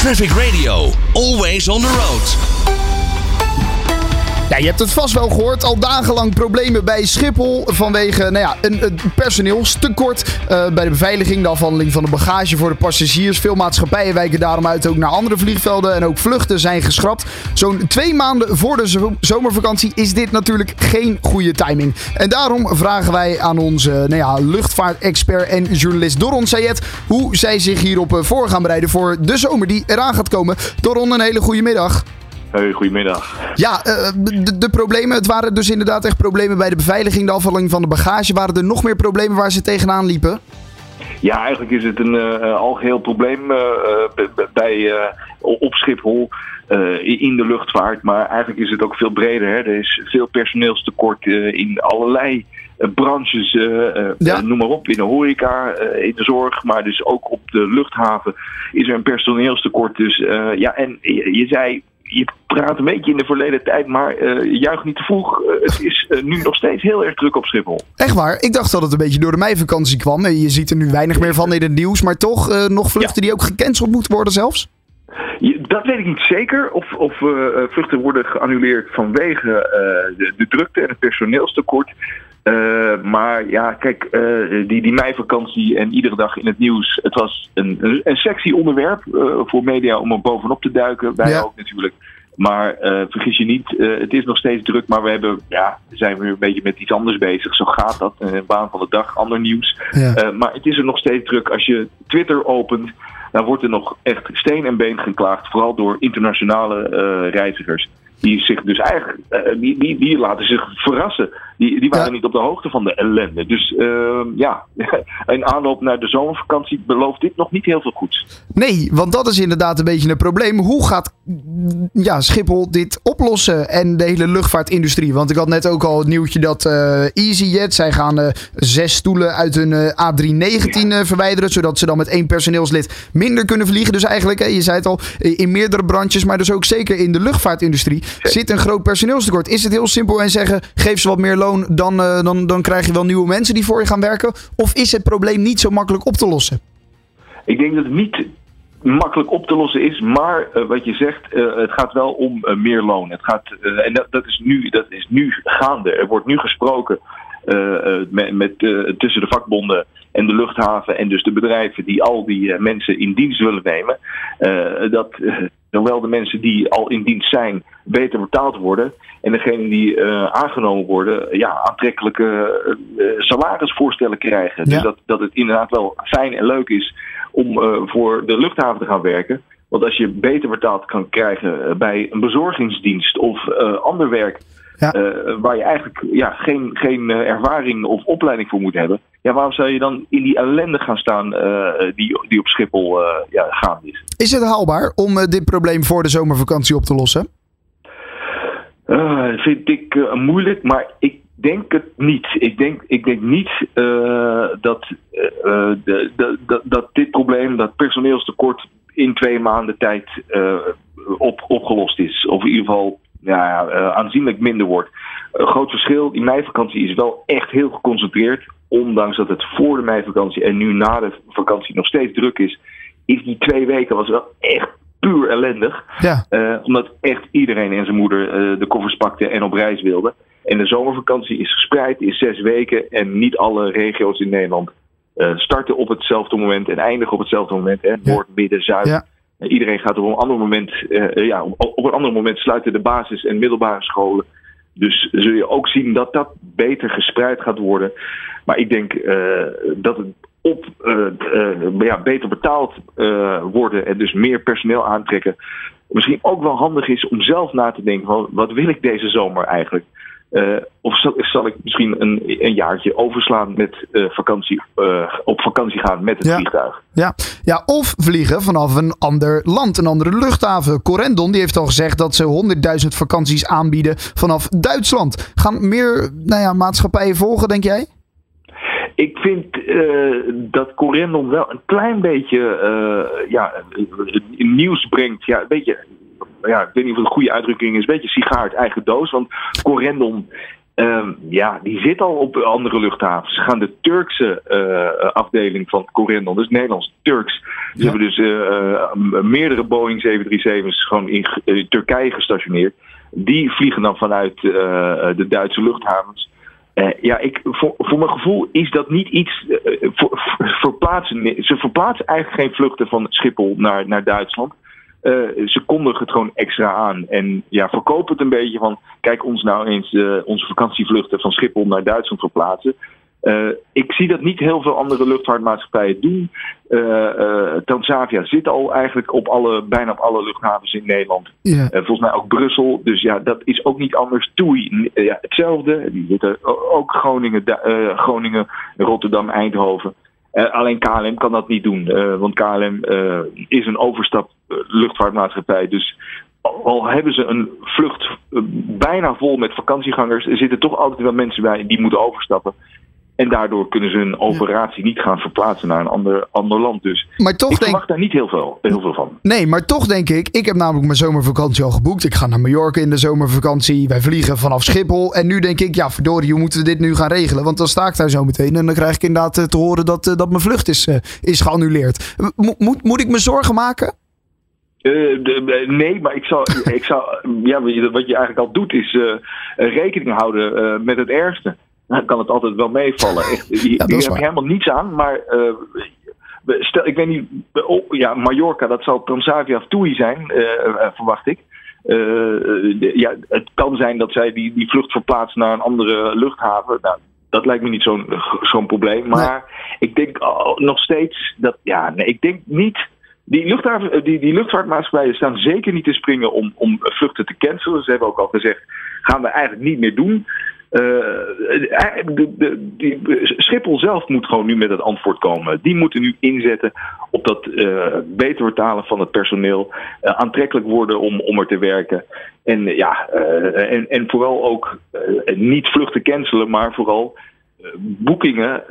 Traffic Radio, always on the road. Ja, je hebt het vast wel gehoord. Al dagenlang problemen bij Schiphol vanwege nou ja, een, personeelstekort uh, bij de beveiliging, de afhandeling van de bagage voor de passagiers. Veel maatschappijen wijken daarom uit ook naar andere vliegvelden en ook vluchten zijn geschrapt. Zo'n twee maanden voor de zomervakantie is dit natuurlijk geen goede timing. En daarom vragen wij aan onze nou ja, luchtvaartexpert en journalist Doron Sayed hoe zij zich hierop eh, voor gaan bereiden voor de zomer die eraan gaat komen. Doron, een hele goede middag. Hey, goedemiddag. Ja, uh, de, de, problemen, het waren dus inderdaad echt problemen bij de beveiliging, de afvalling van de bagage. Waren er nog meer problemen waar ze tegenaan liepen? Ja, eigenlijk is het een uh, algeheel probleem uh, bij, op Schiphol. in de luchtvaart, maar eigenlijk is het ook veel breder. Hè. Er is veel personeelstekort in allerlei branches, ja. noem maar op, in de horeca, in de zorg, maar dus ook op de luchthaven is er een personeelstekort. Dus ja, en je, je zei je praat een beetje in de verleden tijd, maar uh, juich niet te vroeg. Uh, het is uh, nu nog steeds heel erg druk op Schiphol. Echt waar? Ik dacht dat het een beetje door de meivakantie kwam. Je ziet er nu weinig meer van in het nieuws, maar toch nog vluchten die ook gecanceld moeten worden zelfs? dat weet ik niet zeker. Of, of vluchten worden geannuleerd vanwege de, de, drukte en het personeelstekort. Uh, maar ja, kijk, uh, die, die meivakantie en iedere dag in het nieuws. Het was een, een, een sexy onderwerp uh, voor media om er bovenop te duiken. Wij ja. ook natuurlijk. Maar vergis je niet, het is nog steeds druk. Maar we hebben, ja, zijn we een beetje met iets anders bezig. Zo gaat dat. Een baan van de dag, ander nieuws. Ja. maar het is er nog steeds druk. Als je Twitter opent, dan wordt er nog echt steen en been geklaagd. Vooral door internationale reizigers die zich dus eigenlijk, die, die, die laten zich verrassen. Die, die waren ja. niet op de hoogte van de ellende. Dus uh, ja, in aanloop naar de zomervakantie belooft dit nog niet heel veel goeds. Nee, want dat is inderdaad een beetje een probleem. Hoe gaat ja, Schiphol dit oplossen en de hele luchtvaartindustrie? Want ik had net ook al het nieuwtje dat uh, EasyJet, zij gaan uh, zes stoelen uit hun A319 ja. verwijderen, zodat ze dan met één personeelslid minder kunnen vliegen. Dus eigenlijk, je zei het al, in meerdere branches, maar dus ook zeker in de luchtvaartindustrie zit een groot personeelstekort. Is het heel simpel en zeggen, geef ze wat meer loon, dan, uh, dan, dan krijg je wel nieuwe mensen die voor je gaan werken? Of is het probleem niet zo makkelijk op te lossen? Ik denk dat het niet makkelijk op te lossen is, maar uh, wat je zegt, uh, het gaat wel om meer loon. Het gaat, en dat, dat, is nu, dat is nu gaande. Er wordt nu gesproken met, met tussen de vakbonden en de luchthaven en dus de bedrijven die al die mensen in dienst willen nemen. dat zowel de mensen die al in dienst zijn beter betaald worden. En degenen die uh, aangenomen worden, ja, aantrekkelijke uh, salarisvoorstellen krijgen. Ja. Dus dat, dat het inderdaad wel fijn en leuk is om uh, voor de luchthaven te gaan werken. Want als je beter betaald kan krijgen bij een bezorgingsdienst of ander werk. Ja. waar je eigenlijk ja, geen, geen ervaring of opleiding voor moet hebben. Ja, waarom zou je dan in die ellende gaan staan die, die op Schiphol ja, gaande is? Is het haalbaar om dit probleem voor de zomervakantie op te lossen? Uh, vind ik uh, moeilijk, maar ik denk het niet. Ik denk, ik denk niet uh, dat, de, dat dit probleem, dat personeelstekort in twee maanden tijd op, opgelost is. Of in ieder geval ja, aanzienlijk minder wordt. Een groot verschil, die meivakantie is wel echt heel geconcentreerd. Ondanks dat het voor de meivakantie en nu na de vakantie nog steeds druk is. Is die twee weken was wel echt puur ellendig. Ja. Uh, omdat echt iedereen en zijn moeder uh, de koffers pakte en op reis wilde. En de zomervakantie is gespreid in zes weken. En niet alle regio's in Nederland uh, starten op hetzelfde moment en eindigen op hetzelfde moment. Hè? Noord, midden, zuid. Ja. Iedereen gaat op een ander moment, ja, op, op, een ander moment sluiten de basis- en middelbare scholen. Dus zul je ook zien dat dat beter gespreid gaat worden. Maar ik denk dat het op uh, ja, beter betaald uh, worden en dus meer personeel aantrekken. Misschien ook wel handig is om zelf na te denken van wat wil ik deze zomer eigenlijk? of zal, zal, ik misschien een, een jaartje overslaan met vakantie, op vakantie gaan met het ja. vliegtuig? Ja. ja, of vliegen vanaf een ander land, een andere luchthaven. Corendon die heeft al gezegd dat ze 100.000 vakanties aanbieden vanaf Duitsland. Gaan meer nou ja, maatschappijen volgen, denk jij? Ik vind uh, dat Corendon wel een klein beetje uh, ja, nieuws brengt. Ja, een beetje, ja, ik weet niet of het een goede uitdrukking is. Een beetje sigaar uit eigen doos. Want Corendon Ehm, ja, die zit al op andere luchthavens. Ze gaan de Turkse uh, afdeling van Corendon, dus Nederlands-Turks. Die hebben dus uh, meerdere Boeing 737's gewoon in Turkije gestationeerd. Die vliegen dan vanuit de Duitse luchthavens. Ja, ik, voor, voor, mijn gevoel is dat niet iets. Voor, verplaatsen, ze verplaatsen eigenlijk geen vluchten van Schiphol naar, naar Duitsland. Ze kondigen het gewoon extra aan. En ja, verkoop het een beetje van. Kijk ons nou eens onze vakantievluchten van Schiphol naar Duitsland verplaatsen. Uh, ik zie dat niet heel veel andere luchtvaartmaatschappijen doen. Transavia zit al eigenlijk op alle, bijna op alle luchthavens in Nederland. Yeah. volgens mij ook Brussel. Dus ja, dat is ook niet anders. TUI, ja, hetzelfde. Die zitten ook Groningen, Groningen Rotterdam, Eindhoven. Uh, alleen KLM kan dat niet doen, uh, want KLM uh, is een overstap luchtvaartmaatschappij. Dus al hebben ze een vlucht bijna vol met vakantiegangers, er zitten toch altijd wel mensen bij die moeten overstappen. En daardoor kunnen ze hun operatie niet gaan verplaatsen naar een ander, ander land. Dus maar toch ik denk... verwacht daar niet heel veel, heel veel van. Nee, maar toch denk ik, ik heb namelijk mijn zomervakantie al geboekt. Ik ga naar Mallorca in de zomervakantie. Wij vliegen vanaf Schiphol. En nu denk ik, ja verdorie, hoe moeten we dit nu gaan regelen? Want dan sta ik daar zo meteen en dan krijg ik inderdaad eh, te horen dat, eh, dat mijn vlucht is, uh, is geannuleerd. moet, moet ik me zorgen maken? Uh, de, nee, maar ik zou, ik zou ja, wat je eigenlijk al doet, is uh, rekening houden uh, met het ergste dan kan het altijd wel meevallen. Echt, ja, je helemaal niets aan, maar uh, stel, ik weet niet, oh, ja, Mallorca, dat zal Transavia of TUI zijn, uh, verwacht ik. Uh, ja, het kan zijn dat zij die, die vlucht verplaatsen naar een andere luchthaven. Nou, dat lijkt me niet zo'n zo'n probleem. Maar ik denk oh, nog steeds dat, ja, nee, ik denk niet. Die, luchthaven, die, die luchtvaartmaatschappijen staan zeker niet te springen om, om vluchten te cancelen. Ze hebben ook al gezegd, gaan we eigenlijk niet meer doen. Uh, de, de, die, Schiphol zelf moet gewoon nu met het antwoord komen. Die moeten nu inzetten op dat uh, beter betalen van het personeel. Aantrekkelijk worden om, om er te werken. En, ja, en, en vooral ook niet vluchten cancelen, maar vooral boekingen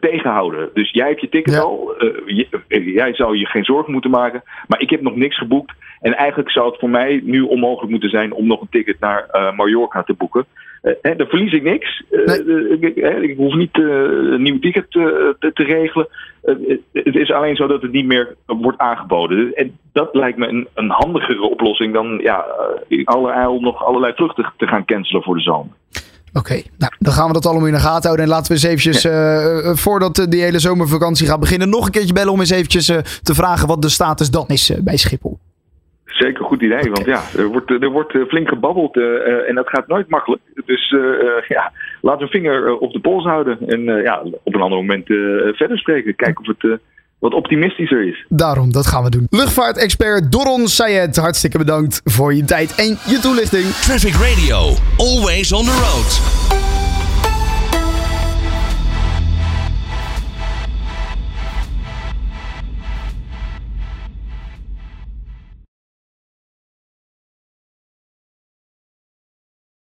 tegenhouden. Dus jij hebt je ticket al. jij zou je geen zorgen moeten maken. Maar ik heb nog niks geboekt. En eigenlijk zou het voor mij nu onmogelijk moeten zijn om nog een ticket naar Mallorca te boeken. Dan verlies ik niks. Ik, ik, hoef niet een nieuw ticket te, te, regelen. het is alleen zo dat het niet meer wordt aangeboden. En dat lijkt me een, een handigere oplossing dan ja, in alle nog allerlei vluchten te gaan cancelen voor de zomer. Oké, nou, dan gaan we dat allemaal in de gaten houden. En laten we eens eventjes, ja. voordat die hele zomervakantie gaat beginnen, nog een keertje bellen om eens eventjes te vragen wat de status dan is bij Schiphol. Zeker een goed idee, want ja, er wordt, er wordt eh, flink gebabbeld en dat gaat nooit makkelijk. Dus ja, laten we een vinger op de pols houden en ja, op een ander moment verder spreken. Kijken of het wat optimistischer is. Daarom, dat gaan we doen. Luchtvaartexpert Doron Sayed, hartstikke bedankt voor je tijd en je toelichting. Traffic Radio, always on the road.